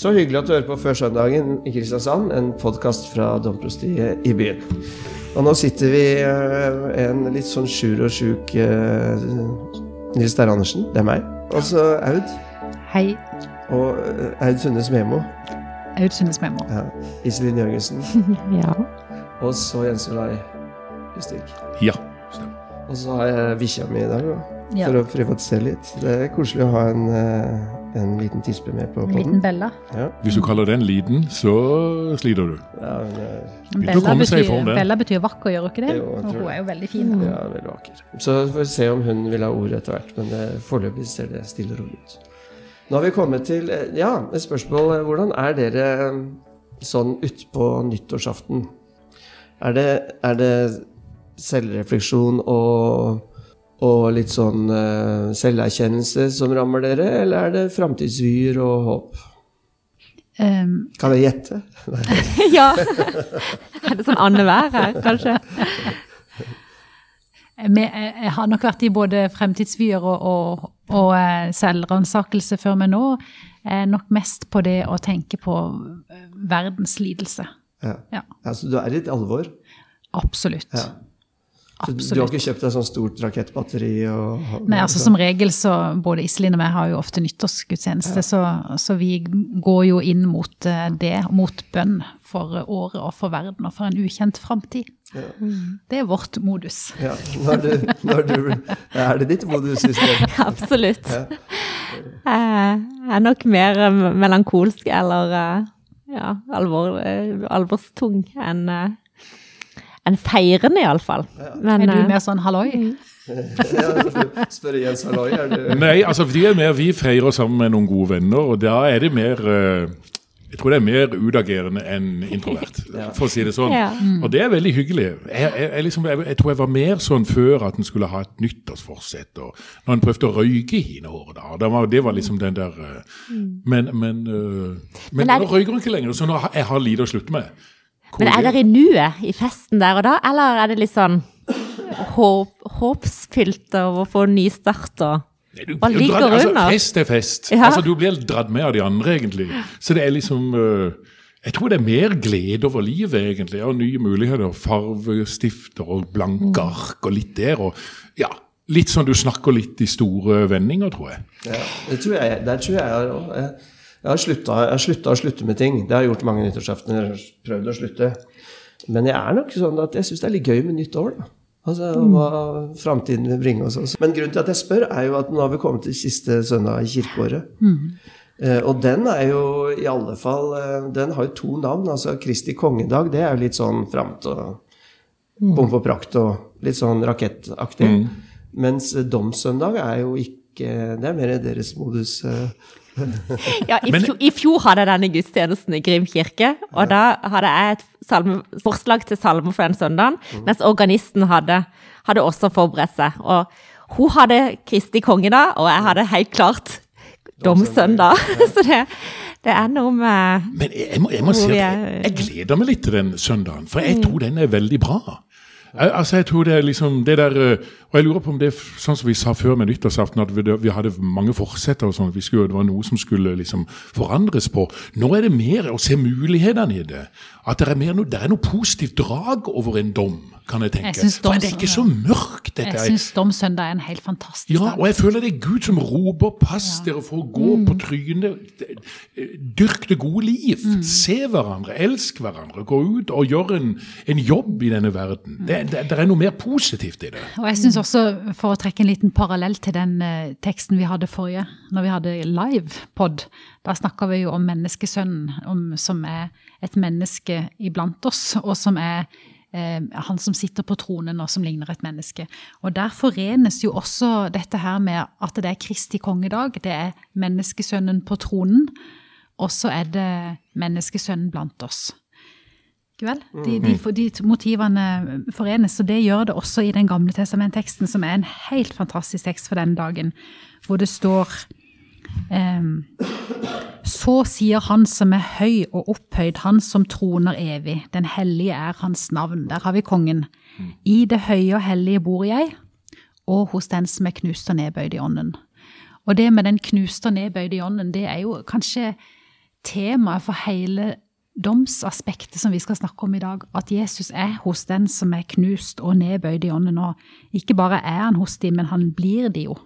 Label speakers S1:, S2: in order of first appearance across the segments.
S1: Så hyggelig at du hører på Før søndagen i Kristiansand, en podkast fra domprostiet i byen. Og nå sitter vi eh, en litt sånn sjur og sjuk eh, Nils Terje Andersen, det er meg. Og så Aud.
S2: Hei.
S1: Og eh, Aud Sundes Memo.
S2: Aud Sundes Memo.
S1: Ja. Iselin Jørgensen.
S3: Ja.
S1: Og så Jens Olai Justik.
S4: Ja. stemmer.
S1: Og så har jeg bikkja mi i dag, da.
S2: Ja.
S1: For å privatisere litt. Det er koselig å ha en, eh, en liten tispe med på
S2: En liten. Bella.
S1: Ja.
S4: Hvis du kaller den liten, så sliter du.
S1: Ja,
S2: Men Bella betyr. Bella betyr vakker, gjør hun ikke det?
S1: Jo,
S2: Og hun er jo veldig fin.
S1: Ja, veldig vakker. Så får vi se om hun vil ha ordet etter hvert, men foreløpig ser det stille og rolig ut. Nå har vi kommet til eh, ja, et spørsmål. Hvordan er dere eh, sånn utpå nyttårsaften? Er det, er det selvrefleksjon og, og litt sånn uh, selverkjennelse som rammer dere, eller er det framtidsvyer og håp?
S2: Um,
S1: Kan jeg gjette?
S3: ja. Er det sånn annenhver her, kanskje?
S2: vi, jeg jeg har nok vært i både fremtidsvyer og, og, og eh, selvransakelse før, meg nå er nok mest på det å tenke på eh, verdens lidelse.
S1: Ja.
S2: Ja,
S1: Altså, du er i et alvor?
S2: absolutt.
S1: Ja. Så du har ikke kjøpt deg sånn stort rakettbatteri? Og,
S2: Nei, altså Som regel så både Iselin og meg har jo ofte nyttårsgudstjeneste, så, så vi går jo inn mot eh, det, mot bønn for året og for verden og for en ukjent framtid. Det er vårt modus.
S1: Ja, når du, når du, er det ditt modus? Absolutt.
S3: Absolutt. Jeg er nok mer eh, melankolsk eller eh, ja, alvor, eh, alvorstung enn eh, enn feirende, iallfall. Men
S2: Er du
S3: eh,
S2: mer sånn halloi?
S1: Ja, spør Jens Halloi, er du
S4: Nei, altså vi er mer, vi feirer sammen med noen gode venner, og da er det mer eh, jeg tror det er mer utagerende enn introvert, for å si det sånn.
S3: Ja.
S4: Og det er veldig hyggelig. Jeg, jeg, jeg, liksom, jeg, jeg tror jeg var mer sånn før at en skulle ha et nyttårsforsett, og når en prøvde å røyke i år. da, det var, det var liksom den der Men, Men, men, eh, men,
S3: Men er
S4: nå røyker hun ikke lenger, så nå har jeg har lite å slutte med.
S3: Men er
S4: det-
S3: dere i nuet, i festen der og da, eller er det litt sånn håp, håpsfylt av å få nystart og
S4: Nei, du,
S3: Hva ligger
S4: dratt, altså,
S3: under?
S4: Fest er fest.
S3: Ja.
S4: Altså, du blir dratt med av de andre, egentlig. Så det er liksom uh, Jeg tror det er mer glede over livet, egentlig. Og nye muligheter. Farvestifter og blanke ark og litt der. Og ja, litt sånn du snakker litt i store vendinger, tror jeg.
S1: Ja, det tror jeg, der tror jeg òg. Jeg, har slutta å slutte med ting. Det har jeg gjort mange nyttårsaftener. Prøvd å slutte. Men jeg er nok sånn at jeg syns det er litt gøy med nytt år. da. Altså, Hva framtiden vil bringe oss. Også. Men grunnen til at jeg spør, er jo at nå har vi kommet til siste søndag i kirkeåret. Eh, og den er jo i alle fall eh, Den har jo to navn. altså Kristi kongedag, det er jo litt sånn framt og bom og prakt og litt sånn rakettaktig. Mens eh, domssøndag er jo ikke Det er mer deres modus. eh.
S3: Ja, i, fjor, I fjor hadde jeg denne gudstjenesten i Grim kirke, og da hadde jeg et salme, forslag til salme for den søndagen, mens organisten hadde, hadde også forberedt seg. Og hun hadde Kristi kongedag, og jeg hadde helt klart Domsøndag. Så det, det er noe med
S4: Men jeg, må, jeg må si at jeg, jeg gleder meg litt til den søndagen, for jeg tror den er veldig bra. Jeg, altså, jeg tror det er liksom det der øh, Og jeg lurer på om det er sånn som vi sa før med nyttårsaften, at vi, vi hadde mange forsetter og sånn, at vi skulle, det var noe som skulle liksom forandres på. Nå er det mer å se mulighetene i det. At det er, mer det er noe positivt drag over en dom, kan jeg tenke.
S2: Jeg
S4: For det er ikke så mørkt, dette.
S2: Jeg syns Domsøndag er en helt fantastisk dag.
S4: ja, og jeg føler det er Gud som roper 'pass dere for å gå på trynet'. Dyrk det gode liv. Se hverandre, elsk hverandre. Gå ut og gjør en, en jobb i denne verden. Det, det, det er noe mer positivt i det.
S2: Og jeg synes også, for å trekke en liten parallell til den eh, teksten vi hadde forrige, når vi hadde live-pod, da snakka vi jo om menneskesønnen, om, som er et menneske iblant oss, og som er eh, han som sitter på tronen og som ligner et menneske. Og der forenes jo også dette her med at det er Kristi kongedag, det er menneskesønnen på tronen, og så er det menneskesønnen blant oss. Ikke vel? De, de, de motivene forenes, og det gjør det også i den gamle testamentteksten, som er en helt fantastisk tekst for den dagen, hvor det står Um, Så sier han som er høy og opphøyd, han som troner evig, den hellige er hans navn. Der har vi kongen. I det høye og hellige bor jeg, og hos den som er knust og nedbøyd i ånden. Og det med den knuste og nedbøyde i ånden, det er jo kanskje temaet for hele domsaspektet som vi skal snakke om i dag. At Jesus er hos den som er knust og nedbøyd i ånden. nå. ikke bare er han hos dem, men han blir de jo.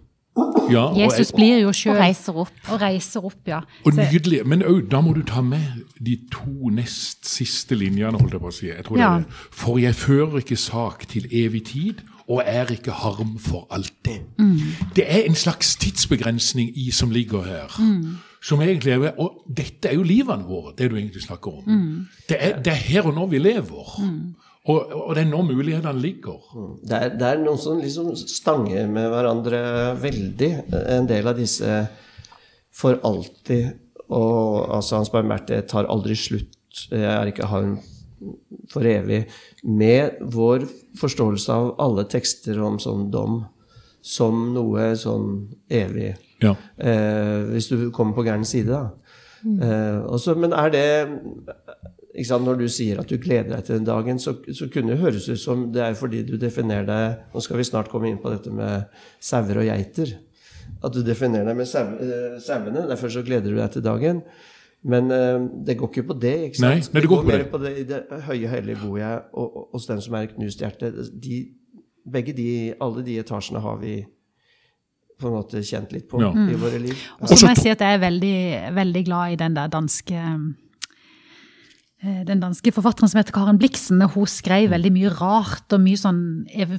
S4: Ja, og,
S2: Jesus blir jo
S3: Og reiser opp.
S2: og reiser opp, ja.
S4: og nydelig. Men òg, da må du ta med de to nest siste linjene, holdt jeg på å si. Jeg tror
S2: Ja.
S4: det er det. For jeg fører ikke sak til evig tid, og er ikke harm for alltid. Det er en slags tidsbegrensning i som ligger her. Som egentlig er, Og dette er jo livene våre, det du egentlig snakker om. Det, er, det er her og nå vi lever. Og, og det er nå mulighetene ligger.
S1: Det er, det er noen som liksom stanger med hverandre veldig. En del av disse for alltid og altså Hans barmhjertighet tar aldri slutt. Jeg er ikke han for evig. Med vår forståelse av alle tekster om sånn dom som noe sånn evig.
S4: Ja.
S1: Eh, hvis du kommer på gæren side, da. Eh, også, men er det sant, Når du sier at du gleder deg til den dagen, så, så kunne det høres ut som det er fordi du definerer deg Nå skal vi snart komme inn på dette med sauer og geiter. At du definerer deg med eh, sauene. Derfor så gleder du deg til dagen. Men eh, det går ikke på det. ikke sant?
S4: Nei, nei, det går går
S1: mer på det. I det høye, hellige bor jeg, og hos den som er knust hjerte. De, begge de, alle de etasjene har vi på en måte kjent litt på
S4: Ja.
S1: i våre liv.
S2: Og så må jeg si at jeg er veldig, veldig glad i den der danske eh, den danske forfatteren som heter Karen Blixen, hun skrev veldig mye rart og mye sånn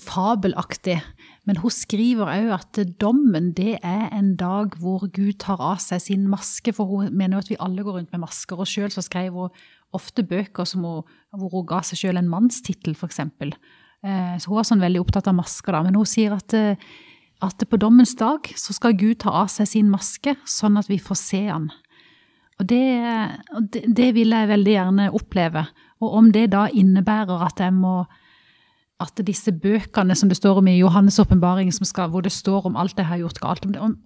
S2: fabelaktig. Men hun skriver òg at dommen det er en dag hvor Gud tar av seg sin maske, for hun mener jo at vi alle går rundt med masker. Og sjøl så skrev hun ofte bøker som hun, hvor hun ga seg sjøl en mannstittel, f.eks. Eh, så hun var sånn veldig opptatt av masker, da. Men hun sier at eh, at på dommens dag så skal Gud ta av seg sin maske, sånn at vi får se han. Og det, det, vil jeg veldig gjerne oppleve. Og om det da innebærer at jeg må At disse bøkene som det står om i Johannes' åpenbaring, hvor det står om alt jeg har gjort galt, om det, om,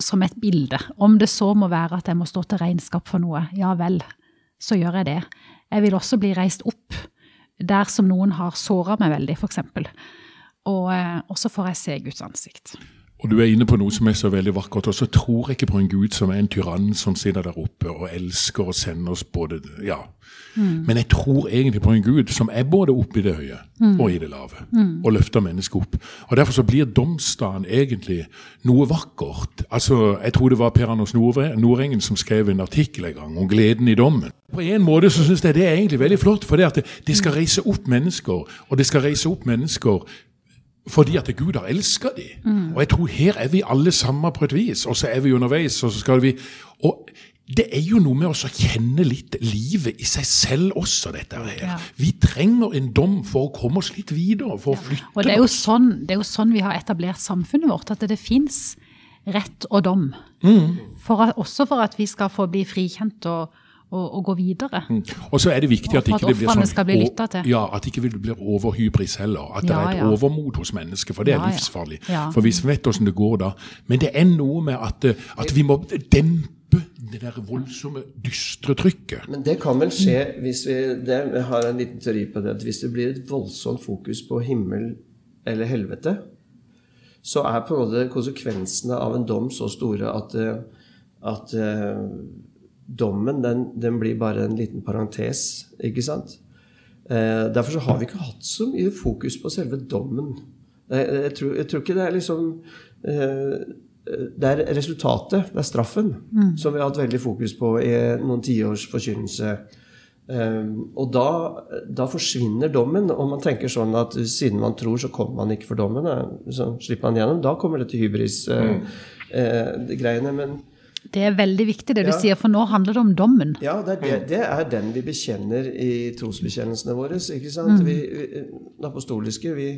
S2: som et bilde Om det så må være at jeg må stå til regnskap for noe, ja vel, så gjør jeg det. Jeg vil også bli reist opp der som noen har såra meg veldig, f.eks. Og, eh, og så får jeg se Guds ansikt.
S4: Og du er inne på noe som er så veldig vakkert. Og så tror jeg ikke på en Gud som er en tyrann som sitter der oppe og elsker og sender oss både Ja. Men jeg tror egentlig på en Gud som er både oppe i det høye og i det lave. Og løfter mennesket opp. Og Derfor så blir domsdagen egentlig noe vakkert. Altså, Jeg tror det var Per Anders Nordengen som skrev en artikkel en gang om gleden i dommen. På en måte så syns jeg det er egentlig veldig flott, for det, at det, det skal reise opp mennesker. Og det skal reise opp mennesker fordi at Gud har elska dem. Og jeg tror her er vi alle sammen på et vis, og så er vi underveis, og så skal vi Og det er jo noe med å kjenne litt livet i seg selv også, dette her.
S2: Ja.
S4: Vi trenger en dom for å komme oss litt videre, for å flytte
S2: Og det er, sånn, det er jo sånn vi har etablert samfunnet vårt, at det, fins rett og dom. For at, også for at vi skal få bli frikjent og, og, og gå videre.
S4: Og så er det viktig
S2: Og
S4: at ikke
S2: at
S4: det blir sånn
S2: skal bli til.
S4: Ja, at ikke det blir overhybris heller. At det
S2: Ja,
S4: er et
S2: ja.
S4: overmot hos mennesket, for det er livsfarlig.
S2: Ja.
S4: For vi vet åssen det går da. Men det er noe med at, at vi må dempe det der voldsomme, dystre trykket.
S1: Men det kan vel skje hvis vi det, Jeg har en liten teori på det. at Hvis det blir et voldsomt fokus på himmel eller helvete, så er på en måte konsekvensene av en dom så store at, at dommen den, den blir bare en liten parentes, ikke sant? Eh, derfor så har vi ikke hatt så mye fokus på selve dommen. Jeg, jeg, tror, jeg tror ikke det er liksom eh, Det er resultatet, det er straffen, som vi har hatt veldig fokus på i noen tiårs forkynnelse. Eh, og da, da forsvinner dommen, og man tenker sånn at siden man tror, så kommer man ikke for dommen. eh, Så slipper man gjennom. Da kommer dette hybris-greiene. men
S2: Det er veldig viktig det du
S1: Ja.
S2: sier, for nå handler det om dommen.
S1: ja, det er, det, det er den vi bekjenner i trosbekjennelsene våre. ikke sant? Vi, vi, den apostoliske vi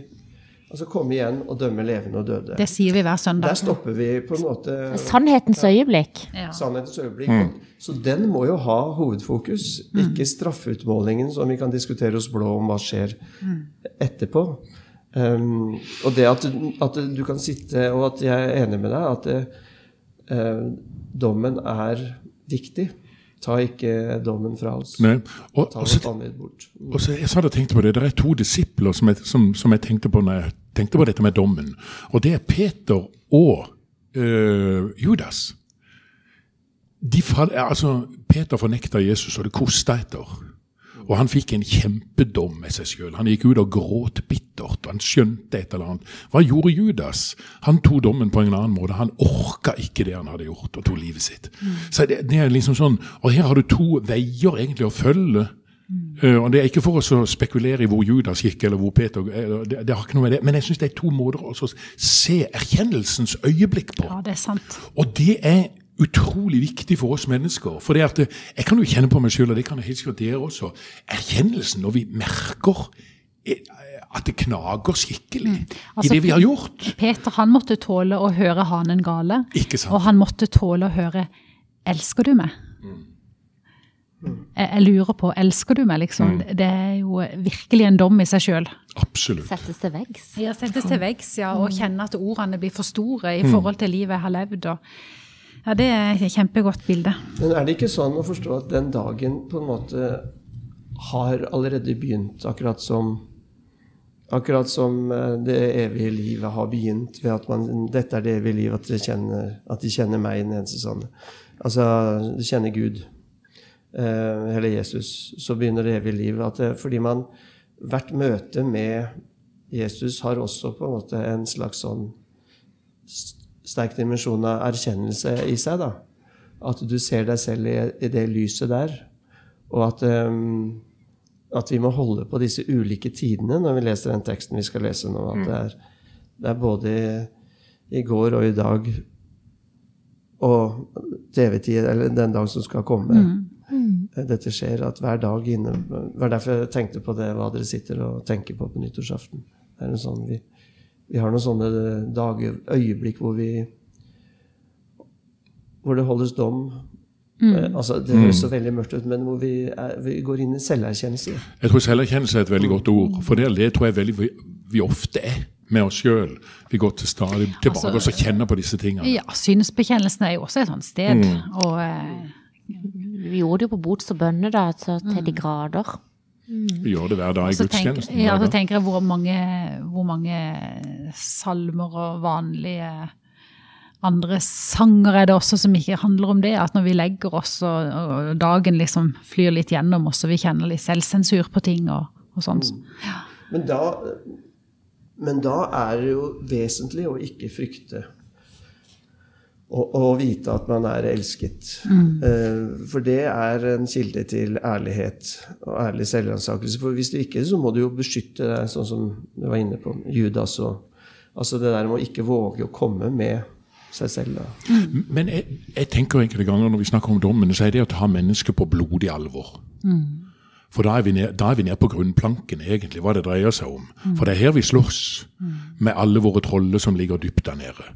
S1: Altså komme igjen og dømme levende og døde.
S2: Det sier vi hver søndag.
S1: Der stopper vi på en måte
S3: Sannhetens øyeblikk.
S2: Ja.
S1: sannhetens øyeblikk. Så den må jo ha hovedfokus, ikke straffeutmålingen som vi kan diskutere oss blå om hva skjer etterpå. Um, og det at, at du kan sitte, og at jeg er enig med deg, at det, dommen er viktig. Ta ikke dommen fra oss.
S4: Nei. Og,
S1: Ta
S4: også, så,
S1: vårt bort.
S4: Mm. Også, jeg hadde tenkt på det. Det er to disipler som jeg, som, som jeg tenkte på når jeg tenkte på dette med dommen. Og det er Peter og øh, Judas. de fall, altså, Peter fornekta Jesus, og det kosta etter. Og han fikk en kjempedom med seg sjøl. Han gikk ut og gråt bittert. og Han skjønte et eller annet. Hva gjorde Judas? Han tok dommen på en annen måte. Han orka ikke det han hadde gjort, og tok livet sitt. Så det, det er liksom sånn, Og her har du to veier egentlig å følge. Uh, og Det er ikke for oss å spekulere i hvor Judas gikk, eller hvor Peter eller, det, det har ikke noe med det, Men jeg syns det er to måter å se erkjennelsens øyeblikk på.
S2: Ja, det er sant.
S4: Og det er utrolig viktig for oss mennesker. For det at Jeg kan jo kjenne på meg sjøl, og det kan jeg helt sikkert dere også. Erkjennelsen når vi merker eh, at det knager skikkelig
S2: Altså,
S4: i det vi har gjort.
S2: Peter han måtte tåle å høre hanen gale,
S4: Ikke sant?
S2: og han måtte tåle å høre 'Elsker du meg?' Jeg, jeg lurer på 'Elsker du meg?' liksom. Det er jo virkelig en dom i seg sjøl.
S4: Absolutt.
S3: Settes til veggs.
S2: Ja, settes til veggs, ja, og kjenne at ordene blir for store i forhold til livet jeg har levd. Og, ja, det er et kjempegodt bilde.
S1: Men er det ikke sånn å forstå at den dagen på en måte har allerede begynt, akkurat som Akkurat som eh, det evige livet har begynt ved at man, dette er det evige livet, at, de kjenner, at de kjenner meg, den eneste sanne. Altså, de kjenner Gud, eh, eller Jesus. Så begynner det evige livet. At det, fordi man Hvert møte med Jesus har også på en måte en slags sånn sterk dimensjon av erkjennelse i seg. da. At du ser deg selv i, i det lyset der. Og at, um, at vi må holde på disse ulike tidene når vi leser den teksten vi skal lese nå. At det er, det er både i, i går og i dag og til evig tid, eller den dag som skal komme. Dette skjer, at hver dag inne Det var derfor jeg tenkte på det hva dere sitter og tenker på på nyttårsaften. Det er en sånn, vi, vi har noen sånne dager, øyeblikk hvor vi hvor det holdes dom. Mm. Altså, det høres så veldig mørkt ut, men hvor vi, er, vi går inn i selverkjennelse.
S4: Jeg tror selverkjennelse er et veldig godt ord. For det, det tror jeg veldig vi, vi ofte er med oss sjøl. Vi går til stadig tilbake
S2: Altså,
S4: og kjenner på disse tingene.
S2: Ja, synsbekjennelsen er jo også et sånt sted. Og eh,
S3: Vi gjorde det jo på bots og bønne, da, altså, til de grader.
S4: Vi gjør det hver dag i gudstjenesten.
S2: ja, så tenker jeg hvor mange, hvor mange salmer og vanlige andre sanger er det også som ikke handler om det. At når vi legger oss og, og dagen liksom flyr litt gjennom oss, og vi kjenner litt selvsensur på ting og, og sånn.
S1: Men da, men da er det jo vesentlig å ikke frykte. Og, og vite at man er elsket. Eh, For det er en kilde til ærlighet og ærlig selvransakelse. For hvis du ikke, så må du jo beskytte deg, sånn som du var inne på, Judas og Altså det der med å ikke våge å komme med seg selv. Da.
S4: Men jeg, jeg tenker enkelte ganger når vi snakker om dommen, så er det å ta mennesket på blodig alvor. For da er, vi ned, da er vi nede på grunnplanken, egentlig, hva det dreier seg om. For det er her vi slåss med alle våre troller som ligger dypt der nede.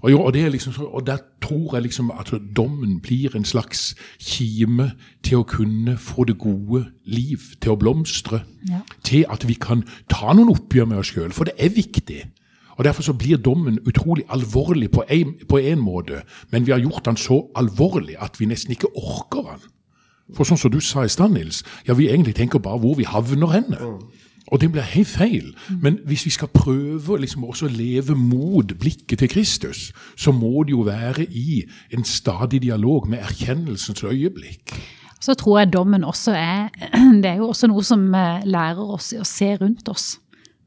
S4: Og, jo, og, det er liksom og der tror jeg liksom at dommen blir en slags kime til å kunne få det gode liv, til å blomstre.
S2: Ja.
S4: Til at vi kan ta noen oppgjør med oss sjøl, for det er viktig. Og Derfor så blir dommen utrolig alvorlig på en, måte, men vi har gjort den så alvorlig at vi nesten ikke orker den. For sånn som du sa i stad, Nils, ja, vi egentlig tenker bare hvor vi havner henne. Og det blir helt feil. Men hvis vi skal prøve liksom også å leve mot blikket til Kristus, så må det jo være i en stadig dialog med erkjennelsens øyeblikk.
S2: Så tror jeg dommen også er Det er jo også noe som eh, lærer oss å se rundt oss.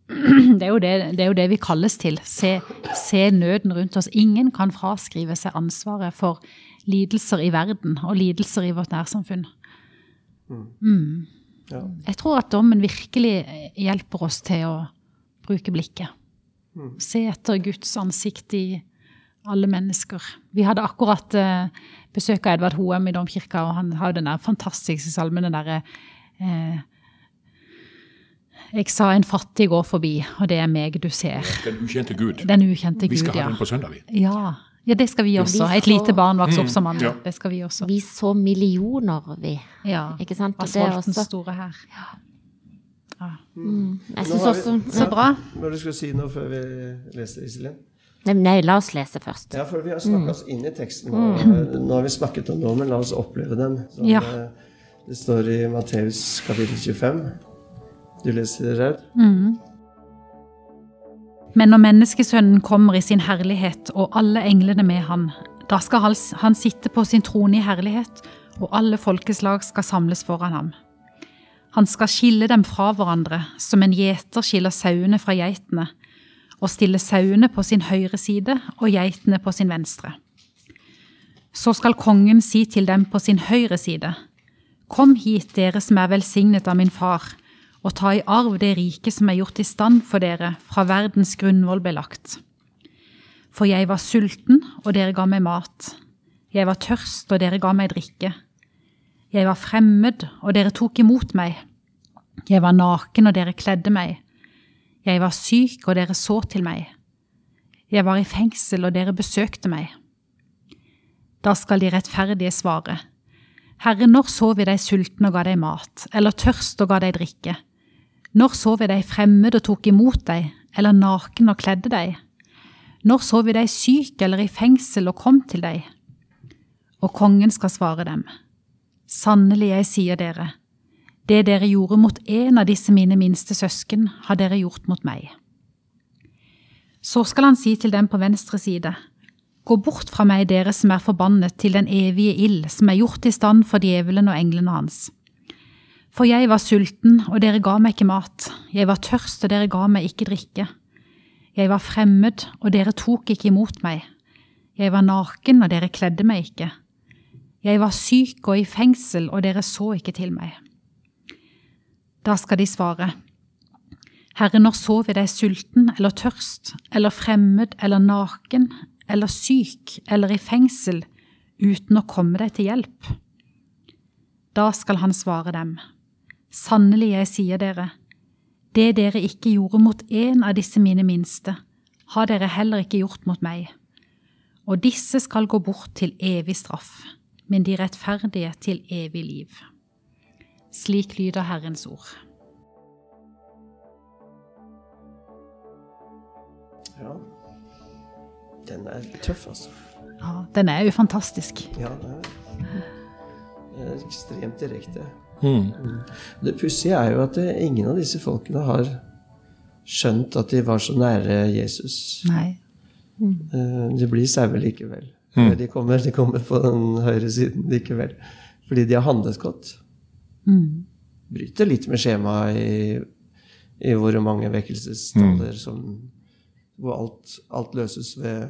S2: Det er jo det, det, er jo det vi kalles til. Se, se nøden rundt oss. Ingen kan fraskrive seg ansvaret for lidelser i verden og lidelser i vårt nærsamfunn. Mm.
S1: Ja.
S2: Jeg tror at dommen virkelig hjelper oss til å bruke blikket. Se etter Guds ansikt i alle mennesker. Vi hadde akkurat eh, besøk av Edvard Hoem i Domkirka, og han har jo den der fantastiske salmen, den derre eh, Jeg sa en fattig går forbi, og det er meg du ser.
S4: Den ukjente Gud.
S2: Den ukjente Gud, ja.
S4: Vi skal ha den på søndag, vi.
S2: ja. Ja, det skal vi også.
S3: Vi
S2: Et lite barn vokser opp som andre.
S4: Ja.
S2: Det skal vi også.
S3: Vi så millioner, vi.
S2: Ja.
S3: Ikke sant? Og det er
S2: Asfaltens
S3: også
S2: store her.
S3: Jeg
S1: Nå
S3: syns også
S1: vi-
S2: Så bra.
S1: Hva du skulle si nå før vi leser, Iselin?
S3: Nei, nei, la oss lese først.
S1: Ja, for vi har snakket oss inn i teksten. nå. Nå har vi snakket om dommen, la oss oppleve den. Som,
S2: Ja.
S1: eh, Det står i Matteus kapittel 25. Du leser det her?
S2: Men når menneskesønnen kommer i sin herlighet og alle englene med han, da skal han sitte på sin trone i herlighet, og alle folkeslag skal samles foran ham. Han skal skille dem fra hverandre, som en gjeter skiller sauene fra geitene, og stille sauene på sin høyre side og geitene på sin venstre. Så skal kongen si til dem på sin høyre side, Kom hit, dere som er velsignet av min far, og ta i arv det rike som er gjort i stand for dere fra verdens grunnvoll ble lagt. For jeg var sulten, og dere ga meg mat. Jeg var tørst, og dere ga meg drikke. Jeg var fremmed, og dere tok imot meg. Jeg var naken, og dere kledde meg. Jeg var syk, og dere så til meg. Jeg var i fengsel, og dere besøkte meg. Da skal de rettferdige svare. Herre, når så vi deg sulten og ga deg mat, eller tørst og ga deg drikke? Når så vi deg fremmed og tok imot deg, eller naken og kledde deg? Når så vi deg syk eller i fengsel og kom til deg? Og kongen skal svare dem. Sannelig, jeg sier dere, det dere gjorde mot en av disse mine minste søsken, har dere gjort mot meg. Så skal han si til dem på venstre side, Gå bort fra meg, dere som er forbannet, til den evige ild, som er gjort i stand for djevelen og englene hans. For jeg var sulten, og dere ga meg ikke mat, jeg var tørst, og dere ga meg ikke drikke. Jeg var fremmed, og dere tok ikke imot meg. Jeg var naken, og dere kledde meg ikke. Jeg var syk og i fengsel, og dere så ikke til meg. Da skal de svare, Herre, når så vi deg sulten eller tørst, eller fremmed eller naken, eller syk eller i fengsel, uten å komme deg til hjelp? Da skal han svare dem, Sannelig, jeg sier dere, det dere ikke gjorde mot en av disse mine minste, har dere heller ikke gjort mot meg. Og disse skal gå bort til evig straff, men de rettferdige til evig liv. Slik lyder Herrens ord.
S1: Ja. Den er tøff, altså.
S2: Ja, den er jo fantastisk.
S1: Ja, det er, er ekstremt direkte.
S4: Mm.
S1: Det pussige er jo at det, ingen av disse folkene har skjønt at de var så nære Jesus.
S2: Nei.
S1: Mm. De blir sauer likevel. Mm. De, kommer, de kommer på den høyre siden likevel. Fordi de har handlet godt.
S2: Mm.
S1: Bryter litt med skjemaet i, i våre mange vekkelsestaler som hvor alt, alt løses ved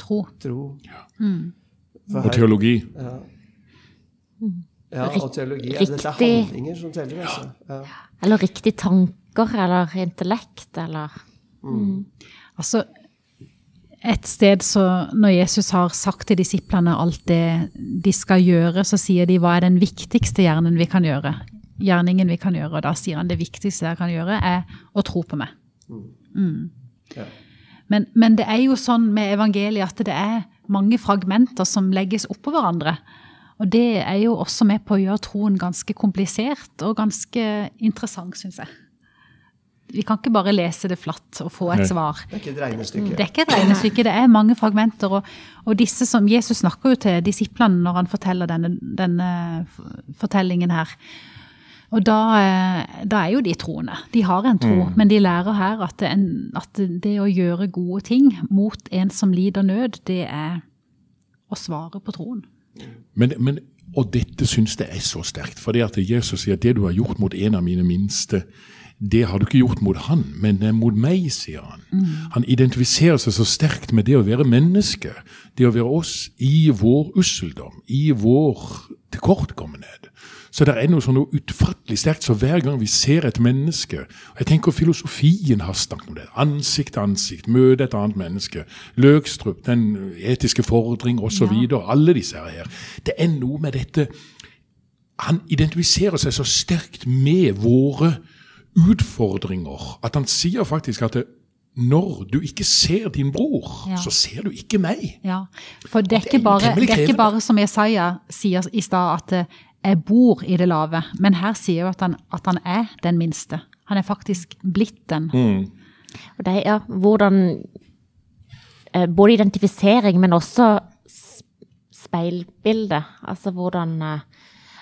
S2: Tro.
S1: tro.
S2: Mm.
S4: Og teologi.
S1: Ja. Ja, og teologi. Ja, dette er handlinger som teller, altså. Ja.
S3: Eller riktige tanker, eller intellekt, eller
S2: Altså, et sted så Når Jesus har sagt til disiplene alt det de skal gjøre, så sier de hva er den viktigste gjerningen vi kan gjøre? Gjerningen vi kan gjøre. Og da sier han det viktigste jeg kan gjøre, er å tro på meg. Mm.
S1: Ja.
S2: Men, men det er jo sånn med evangeliet at det er mange fragmenter som legges oppå hverandre. Og det er jo også med på å gjøre troen ganske komplisert og ganske interessant, syns jeg. Vi kan ikke bare lese det flatt og få et svar.
S1: Det er ikke et regnestykke.
S2: Det er ikke et regnestykke, det er mange fragmenter. Og, og disse som Jesus snakker jo til disiplene når han forteller denne, denne fortellingen her. Og da, eh, da er jo de troende. De har en tro, men de lærer her at det, en, at det å gjøre gode ting mot en som lider nød, det er å svare på troen.
S4: Men, men, og dette syns jeg er så sterkt. For det at Jesus sier at det du har gjort mot en av mine minste, det har du ikke gjort mot han, men det er mot meg, sier han. Han identifiserer seg så sterkt med det å være menneske. Det å være oss i vår usseldom, i vår tilkortkommenhet. Så det er noe sånn utfattelig sterkt. Så hver gang vi ser et menneske og Jeg tenker filosofien har snakket om det. Ansikt til ansikt, møte et annet menneske. Løkstrup, den etiske fordring osv. Ja. Alle disse her. Det er noe med dette Han identifiserer seg så sterkt med våre utfordringer at han sier faktisk at det, når du ikke ser din bror,
S2: Ja.
S4: så ser du ikke meg.
S2: Ja, For det er ikke bare, det er ikke bare som Jesaja sier i stad, at eh, jeg bor i det lave. Men her sier jo at han, at han er den minste. Han er faktisk blitt den.
S3: Og det er ja, hvordan eh, Både identifisering, men også speilbilde. Altså hvordan eh,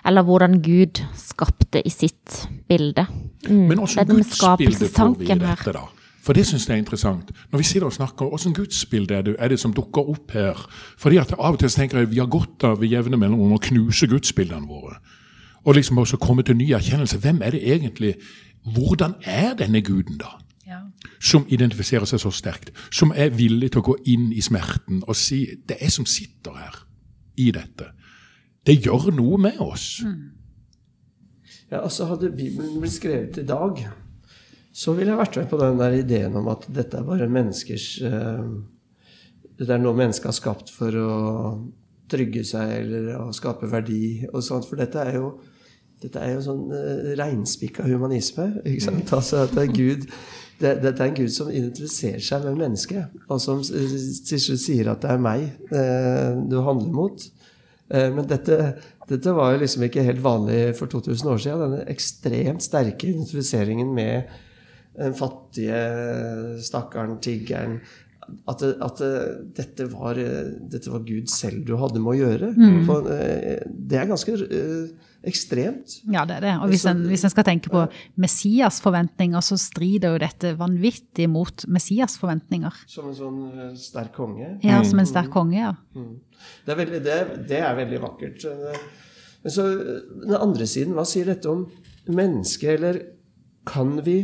S3: Eller hvordan Gud skapte i sitt bilde. Mm.
S4: Men også
S3: det
S4: Guds bilde får vi i dette, da. For det syns jeg er interessant. Når vi sitter og snakker, Hvilket gudsbilde er det, er det som dukker opp her? Fordi at Av og til tenker jeg vi har godt av ved jevne mellomrom å knuse gudsbildene våre. Og liksom også komme til ny erkjennelse. Hvem er det egentlig? Hvordan er denne guden, da?
S2: Ja.
S4: Som identifiserer seg så sterkt. Som er villig til å gå inn i smerten og si det er som sitter her i dette. Det gjør noe med oss.
S1: Ja, altså Hadde Bibelen blitt skrevet i dag, så ville jeg vært med på den der ideen om at dette er bare menneskers eh, Det er noe mennesket har skapt for å trygge seg eller å skape verdi og sånt. For dette er jo, dette er jo sånn eh, reinspikka humanisme. ikke sant? Altså at det er Gud det, Dette er en Gud som identifiserer seg med mennesket, og som til slutt sier at det er meg eh, du handler mot. Eh, Men dette, dette var jo liksom ikke helt vanlig for 2000 år siden. Denne ekstremt sterke identifiseringen med den fattige stakkaren, tiggeren. At, det, at det, dette, var, dette var Gud selv du hadde med å gjøre. For, eh, det er ganske eh, ekstremt.
S2: Ja, det er det. Og hvis en, hvis en skal tenke på Messias forventninger, så strider jo dette vanvittig mot Messias forventninger.
S1: Som en sånn eh, sterk konge.
S2: Ja, som en sterk konge, ja.
S1: Det er veldig, det, det er veldig vakkert. Men så den andre siden, hva sier dette om mennesket? Eller kan vi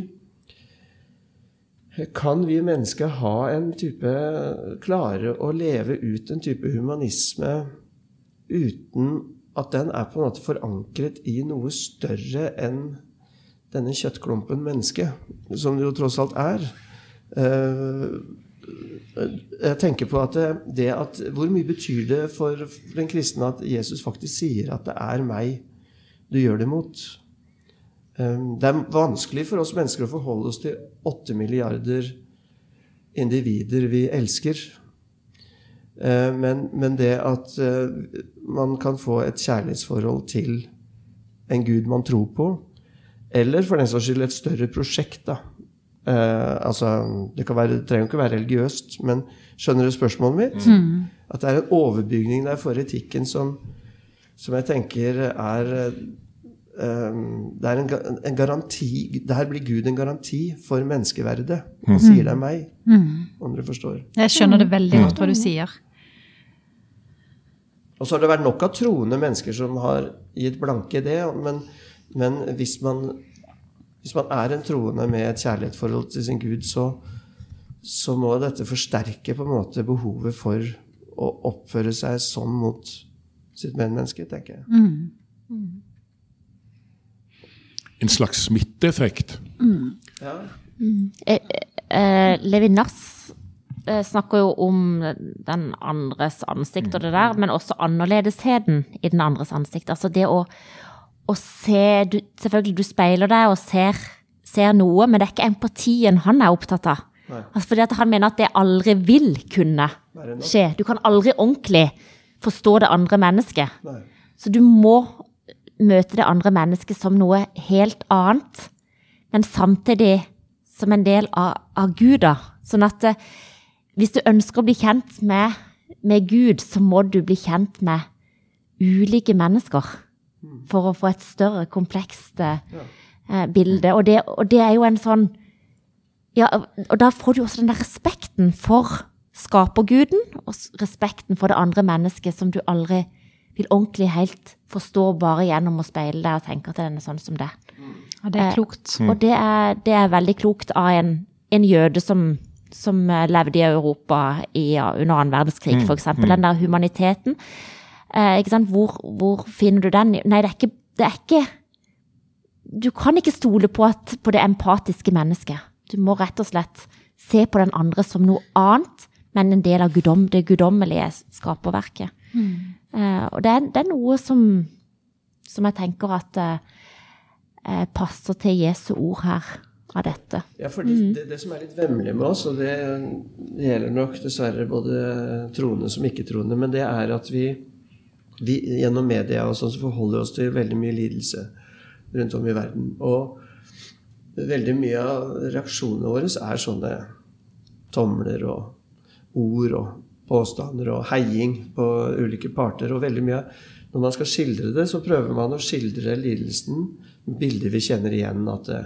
S1: kan vi mennesker ha en type Klare å leve ut en type humanisme uten at den er på en måte forankret i noe større enn denne kjøttklumpen menneske, som det jo tross alt er? Eh, Jeg tenker på at det, at Hvor mye betyr det for den kristne at Jesus faktisk sier at det er meg du gjør det mot? Um, Det er vanskelig for oss mennesker å forholde oss til åtte milliarder individer vi elsker. Eh, Men, men det at eh, man kan få et kjærlighetsforhold til en gud man tror på, eller for den saks skyld et større prosjekt, da. Eh, altså, det, kan være, det trenger jo ikke være religiøst, men skjønner du spørsmålet mitt? At det er en overbygning der for etikken som, som jeg tenker er det er en, en garanti Der blir Gud en garanti for menneskeverdet. Han sier det er meg, om dere forstår.
S2: Jeg skjønner det veldig godt hva du sier.
S1: Og så har det vært nok av troende mennesker som har gitt blanke i det. Men, men hvis, man, hvis man er en troende med et kjærlighetsforhold til sin Gud, så, så må dette forsterke på en måte behovet for å oppføre seg sånn mot sitt medmenneske, tenker jeg.
S4: En slags smitteeffekt.
S1: Ja.
S3: Eh, eh, Levinas eh, snakker jo om den andres ansikt og det der, men også annerledesheten i den andres ansikt. Altså det å, å se du, Selvfølgelig, du speiler deg og ser, ser noe, men det er ikke empatien han er opptatt av. Altså fordi at han mener at det aldri vil kunne skje. Du kan aldri ordentlig forstå det andre mennesket.
S1: Nei.
S3: Så du må møte det andre mennesket som noe helt annet, men samtidig som en del av, av Gud. da. Sånn at eh, hvis du ønsker å bli kjent med, med Gud, så må du bli kjent med ulike mennesker for å få et større, komplekst eh, eh, bilde. Og det, og det er jo en sånn ja, og da får du også den der respekten for skaperguden, og respekten for det andre mennesket som du aldri vil ordentlig helt forstå bare gjennom å speile deg og tenke at den er sånn som det.
S2: Ja, det er klokt.
S3: Og det er, det er veldig klokt av en, en jøde som, som eh, levde i Europa i, ja, under annen verdenskrig, for eksempel. Den der humaniteten. Eh, ikke sant? Hvor, hvor finner du den? Nei, det er ikke, det er ikke Du kan ikke stole på, at, på det empatiske mennesket. Du må rett og slett se på den andre som noe annet, men en del av gudom, det guddommelige skaperverket. Eh, og det er, det er noe som, som jeg tenker at eh, eh, passer til Jesu ord her av dette.
S1: Ja, for det, det, det som er litt vemmelig med oss, og det, det gjelder nok dessverre både troende som ikke-troende, men det er at vi, vi gjennom media og sånn så forholder oss til veldig mye lidelse rundt om i verden. Og veldig mye av reaksjonene våre er sånne tomler og ord og påstander og heiing på ulike parter. Og veldig mye Når man skal skildre det, så prøver man å skildre lidelsen med bilder vi kjenner igjen. At det,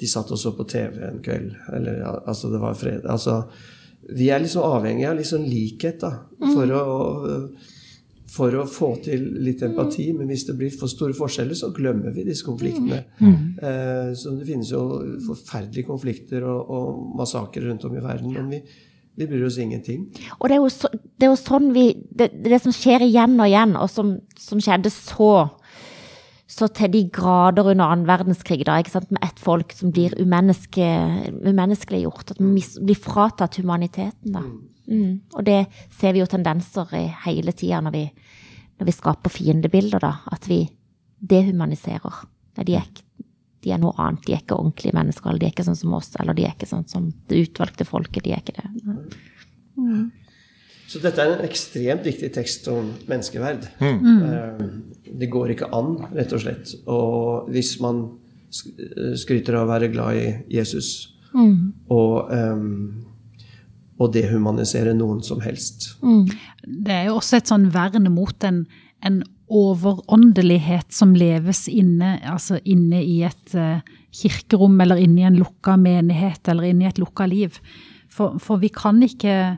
S1: de satt og så på TV en kveld. Eller altså det var fredag. Altså, vi er liksom avhengig av liksom likhet da, for, å, for å få til litt empati. Men hvis det blir for store forskjeller, så glemmer vi disse konfliktene. Eh, så det finnes jo forferdelige konflikter og, og massakrer rundt om i verden. Men vi, vi bryr oss ingenting.
S3: Og det er jo, så, det er jo sånn vi det, det som skjer igjen og igjen, og som, som skjedde så så til de grader under annen verdenskrig, da, med ett folk som blir umenneske, umenneskeliggjort. At man blir fratatt humaniteten. da. Mm. Og det ser vi jo tendenser i hele tida når, vi- når vi skaper fiendebilder. da, At vi dehumaniserer. Nei, de, er, ikke- de er noe annet. De er ikke ordentlige mennesker. Eller de er ikke sånn som oss. Eller de er ikke sånn som det utvalgte folket. De er ikke det. Mm.
S1: Så dette er en ekstremt viktig tekst om menneskeverd. Mm. Det går ikke an, rett og slett. Og hvis man eh, skryter av å være glad i Jesus og, um, og dehumanisere noen som helst
S2: Det er jo også et sånn vern mot en, en overåndelighet som leves inne, altså inne i et uh, kirkerom, eller inne i en lukka menighet, eller inne i et lukka liv. For, for vi, kan ikke,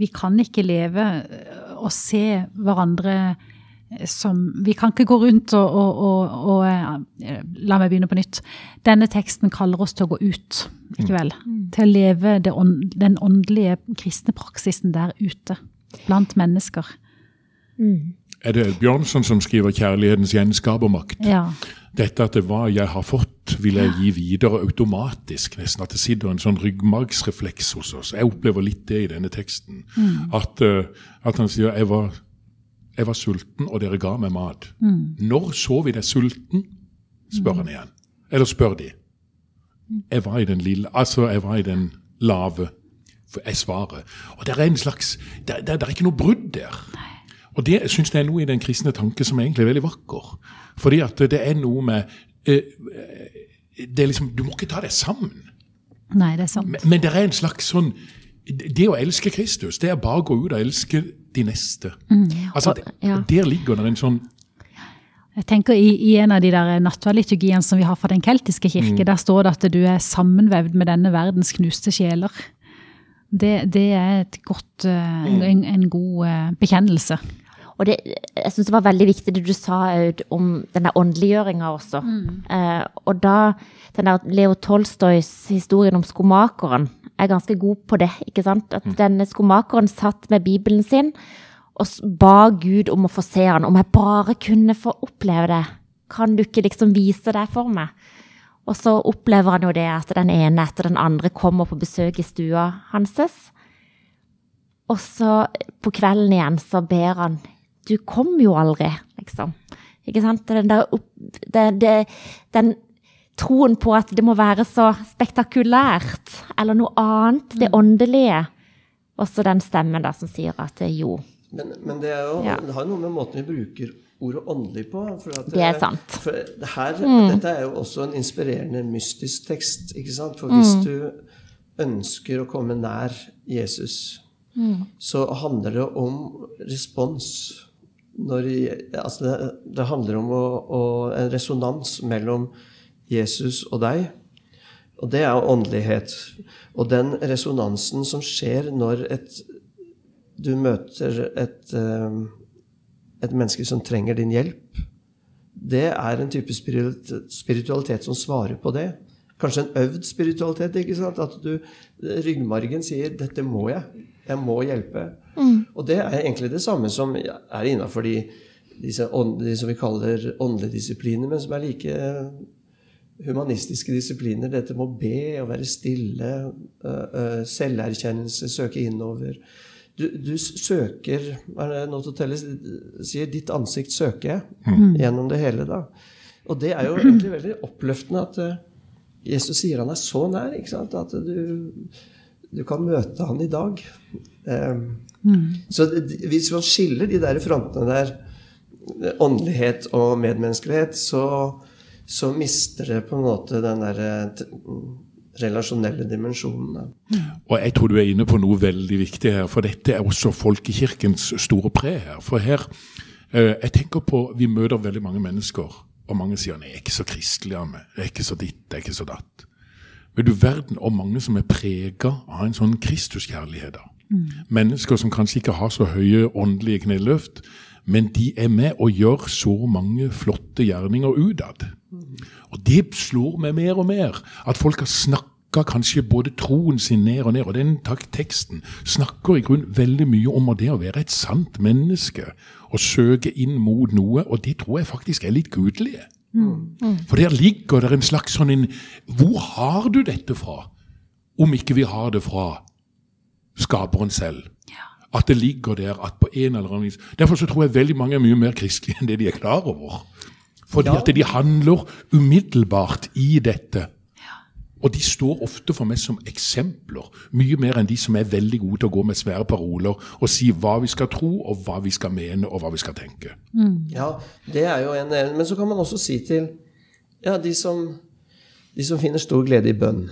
S2: vi kan ikke leve eh, og se hverandre eh, som Vi kan ikke gå rundt og, og, og, og La meg begynne på nytt. Denne teksten kaller oss til å gå ut, ikke vel? Til å leve det, den åndelige kristne praksisen der ute. Blant mennesker.
S4: Er det Bjørnson som skriver 'Kjærlighetens gjenskapermakt'?
S2: Ja.
S4: Dette at det hva jeg har fått, vil jeg gi videre automatisk. Nesten at det sitter en sånn ryggmargsrefleks hos oss. Jeg opplever litt det i denne teksten. At, uh, at han sier jeg var, 'Jeg var sulten, og dere ga meg mat'. Når så vi deg sulten? spør han igjen. Eller spør de. Jeg var i den lille Altså, jeg var i den lave. For jeg svarer. Og det er en slags Det, er ikke noe brudd der. Og det syns jeg er noe i den kristne tanke som egentlig er veldig vakker. Fordi at det er noe med eh, det er liksom, Du må ikke ta deg sammen.
S2: Nei, det er sant.
S4: Men, men det er en slags sånn Det å elske Kristus, det er bare å gå ut og elske de neste. Altså,
S3: Og- ja.
S4: Der ligger det en sånn
S2: Jeg tenker i, i en av de der nattverdliturgiene som vi har fra den keltiske kirke, der står det at du er sammenvevd med denne verdens knuste sjeler. Det, det er et godt, mm. en, en god eh, bekjennelse.
S3: Og det, jeg syns det var veldig viktig det du sa Aud, om denne åndeliggjøringa også. Eh, og da den der Leo Tolstojs historien om skomakeren er ganske god på det. ikke sant? At denne skomakeren satt med Bibelen sin og ba Gud om å få se han. Om jeg bare kunne få oppleve det. Kan du ikke liksom vise det for meg? Og så opplever han jo det at den ene etter den andre kommer på besøk i stua hanses. Og så på kvelden igjen så ber han Du kom jo aldri, liksom. Ikke sant? Den der opp, det, det, den troen på at det må være så spektakulært, eller noe annet, det åndelige. Og så den stemmen da som sier at det, jo,
S1: Men, men det, er jo,
S3: Ja.
S1: det har jo noe med måten vi bruker ordet åndelig på. For at
S3: Det er sant.
S1: For det her, Dette er jo også en inspirerende mystisk tekst. ikke sant? For hvis du ønsker å komme nær Jesus, så handler det om respons. Når, altså det, det handler om å, å, en resonans mellom Jesus og deg. Og det er åndelighet. Og den resonansen som skjer når et, du møter et, eh, et menneske som trenger din hjelp, det er en type spiritualitet som svarer på det. Kanskje en øvd spiritualitet. ikke sant? At du, ryggmargen sier 'dette må jeg'. Jeg må hjelpe. Og det er egentlig det samme som er innafor de, de som vi kaller åndelige disipliner, men som er like humanistiske disipliner. Dette med å be og være stille, selverkjennelse, søke innover. Du, du søker hva er det Nototeles sier 'ditt ansikt søker jeg' gjennom det hele. da. Og det er jo egentlig veldig oppløftende at øh, Jesus sier han er så nær. ikke sant? At du, du kan møte han i dag. Um, Så det- hvis man skiller de der frontene der, åndelighet og medmenneskelighet, så, så mister det på en måte den der eh, relasjonelle dimensjonene.
S4: Og jeg tror du er inne på noe veldig viktig her, for dette er også folkekirkens store pre her. For her, eh, jeg tenker på, Vi møter veldig mange mennesker, og mange sier nei, jeg er ikke så kristelig av meg. Jeg er ikke så ditt, jeg er ikke så datt. Men du verden og mange som er prega av en sånn Kristuskjærlighet. da. Mennesker som kanskje ikke har så høye åndelige kneløft, men de er med og gjør så mange flotte gjerninger utad. Og det slår meg mer og mer, at folk har snakka kanskje både troen sin ned og ned, og den tak- teksten snakker i grunn veldig mye om det å være et sant menneske, og søke inn mot noe, og det tror jeg faktisk er litt gudelig. For der ligger det en slags sånn en Hvor har du dette fra? Om ikke vi har det fra skaperen selv. At det ligger der at på en eller annen vis Derfor så tror jeg veldig mange er mye mer kristelige enn det de er klar over. Fordi
S1: Ja.
S4: at de handler umiddelbart i dette. Og de står ofte for meg som eksempler, mye mer enn de som er veldig gode til å gå med svære paroler og si hva vi skal tro, og hva vi skal mene, og hva vi skal tenke.
S1: Ja, det er jo en del. Men så kan man også si til ja, de som, de som finner stor glede i bønn.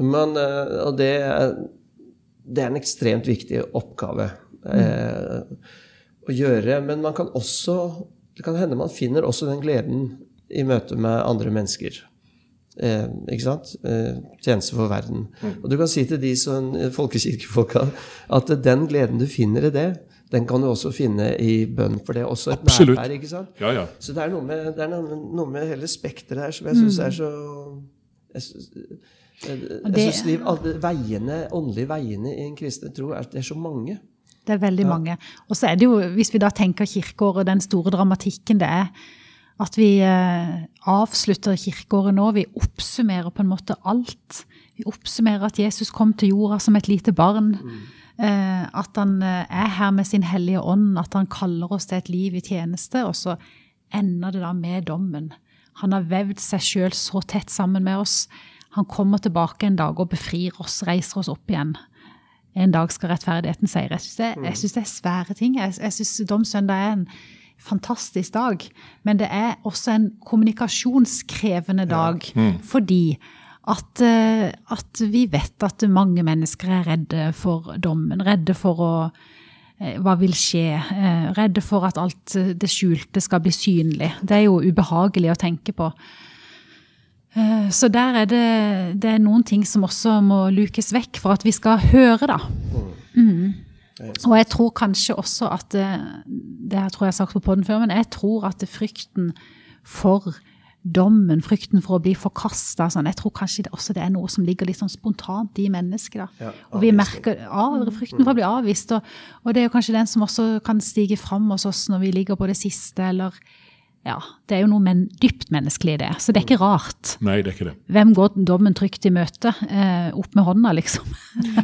S1: Men, eh, og det er, det er en ekstremt viktig oppgave eh, å gjøre. Men man kan også Det kan hende man finner også den gleden i møte med andre mennesker. Eh, ikke sant? Eh, tjeneste for verden. Og du kan si til de som, folkekirkefolka at den gleden du finner i det, den kan du også finne i bønn. For det er også et
S4: Absolutt.
S1: nærvær. ikke sant?
S4: Ja, ja.
S1: Så det er noe med, det er noe, med hele spekteret her som jeg syns er så Jeg synes, jeg, jeg synes de alle veiene, åndelige veiene i en kristen tro er, det er så mange.
S2: Det er veldig mange. Og så er det jo, hvis vi da tenker kirkeåret, den store dramatikken det er at vi eh, avslutter kirkeåret nå. Vi oppsummerer på en måte alt. Vi oppsummerer at Jesus kom til jorda som et lite barn. Mm. at han eh, er her med sin hellige ånd, at han kaller oss til et liv i tjeneste. Og så ender det da med dommen. Han har vevd seg sjøl så tett sammen med oss. Han kommer tilbake en dag og befrir oss, reiser oss opp igjen. En dag skal rettferdigheten seire. Jeg syns det, synes det er svære ting. Jeg, jeg syns Domssøndag er en fantastisk dag. Men det er også en kommunikasjonskrevende dag. Fordi at, eh, at vi vet at mange mennesker er redde for dommen. Redde for å eh, hva vil skje? Eh, Redde for at alt det skjulte skal bli synlig. Det er jo ubehagelig å tenke på. Eh, Så der er det, det er noen ting som også må lukes vekk for at vi skal høre, da. Mm. Og jeg tror kanskje også at det, det her tror jeg har sagt på podden før, men jeg tror at frykten for dommen, frykten for å bli forkasta, sånn, jeg tror kanskje det også det er noe som ligger litt sånn spontant i mennesket. da.
S1: Ja,
S2: og vi merker av, frykten for å bli avvist, og, og det er jo kanskje den som også kan stige fram hos oss når vi ligger på det siste, eller ja, det er jo noe men, dypt menneskelig i det. Så det er ikke rart.
S4: Nei, det er ikke det.
S2: Hvem går dommen trygt i møte? Eh, opp med hånda, liksom.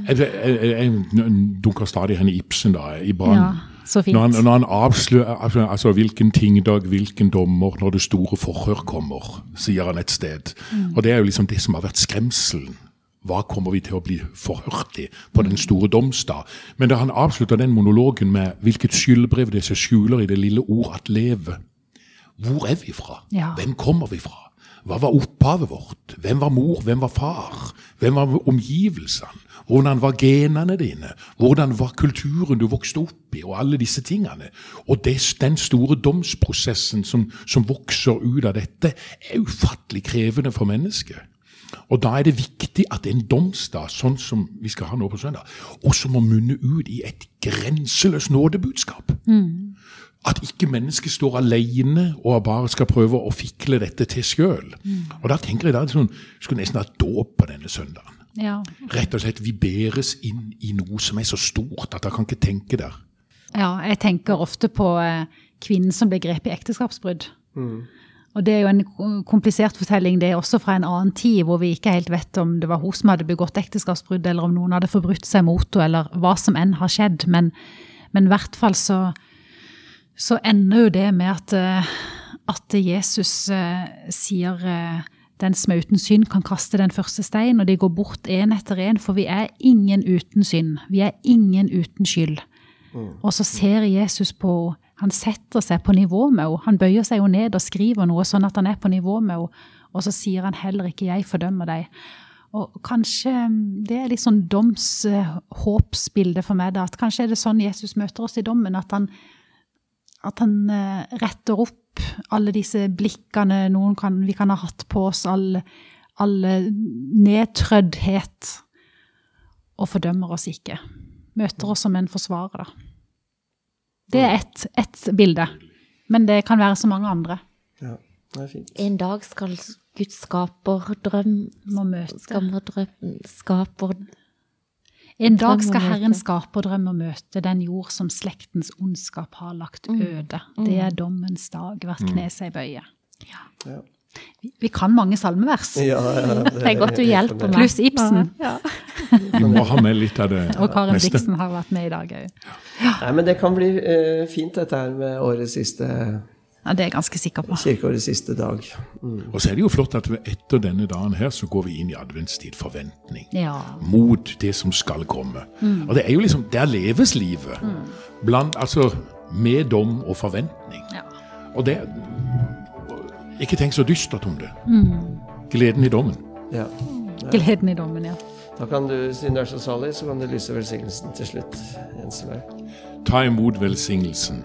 S4: Jeg, jeg, jeg, dunker stadig henne Ibsen da, i banen.
S2: Ja, så fint.
S4: Når han, når han avslører altså, altså, hvilken tingdag, hvilken dommer, når det store forhør kommer, sier han et sted. Og det er jo liksom det som har vært skremselen. Hva kommer vi til å bli forhørt i på den store domsdag? Men da han avslutter den monologen med hvilket skyldbrev det seg skjuler i det lille ord at leve. Hvor er vi fra?
S2: Ja.
S4: Hvem kommer vi fra? Hva var opphavet vårt? Hvem var mor? Hvem var far? Hvem var omgivelsene? Hvordan var genene dine? Hvordan var kulturen du vokste opp i? Og alle disse tingene. Og det, den store domsprosessen som, som vokser ut av dette, er ufattelig krevende for mennesket. Og da er det viktig at en domsdag, sånn som vi skal ha nå på søndag, også må munne ut i et grenseløst nådebudskap. At ikke mennesket står alene og bare skal prøve å fikle dette til sjøl. Og da tenker jeg da sånn, skulle nesten ha dåp på denne søndagen.
S2: Ja.
S4: Rett og slett, Vi bæres inn i noe som er så stort at jeg kan ikke tenke der.
S2: ja, jeg tenker ofte på eh, kvinnen som ble grepet i ekteskapsbrudd. Og det er jo en komplisert fortelling, det er også fra en annen tid, hvor vi ikke helt vet om det var hun som hadde begått ekteskapsbrudd, eller om noen hadde forbrutt seg mot henne, eller hva som enn har skjedd. Men, men i hvert fall så, så ender jo det med at, eh, at Jesus eh, sier eh, den som er uten synd, kan kaste den første stein, og de går bort én etter én, for vi er ingen uten synd. Vi er ingen uten skyld. Og så ser Jesus på. Han setter seg på nivå med henne. Han bøyer seg jo ned og skriver noe sånn at han er på nivå med henne. Og så sier han heller ikke 'jeg fordømmer deg'. Og kanskje mm, det er litt sånn domshåpsbilde for meg, da. At kanskje er det sånn Jesus møter oss i dommen. At han, at han eh, retter opp alle disse blikkene noen kan, vi kan ha hatt på oss, all, alle nedtrøddhet, og fordømmer oss ikke. Møter oss som en forsvarer, da. Det er ett et bilde, men det kan være så mange andre.
S1: Ja, det er fint.
S3: En dag skal Guds skaperdrøm
S2: Må møte.
S3: Skaperdrøm Skaper...
S2: En dag skal Herren skape og drømme og møte den jord som slektens ondskap har lagt øde. Det er dommens dag, hvert kne seg bøye.
S1: Ja.
S2: Vi, vi kan mange salmevers.
S1: Ja, ja,
S3: Det er godt du hjelper meg.
S2: Pluss Ibsen.
S3: Ja.
S4: Vi må ha med litt av det
S2: Og Karen Diksen har vært med i dag òg.
S1: Det kan bli eh, fint, dette her med årets siste
S2: Ja, det er jeg ganske sikker på.
S1: kirkeårets siste dag. Mm.
S4: Og så er det jo flott at etter denne dagen her så går vi inn i adventstid forventning.
S2: Ja.
S4: Mot det som skal komme. Og det er jo liksom Der leves livet. Blant, altså med dom og forventning.
S2: Ja.
S4: Og det Ikke tenk så dystert om det. Gleden i dommen.
S1: Ja.
S2: Gleden i dommen, ja.
S1: Da kan du, siden du er så salig, så kan du lyse velsignelsen til slutt. Jens
S4: Ta imot velsignelsen.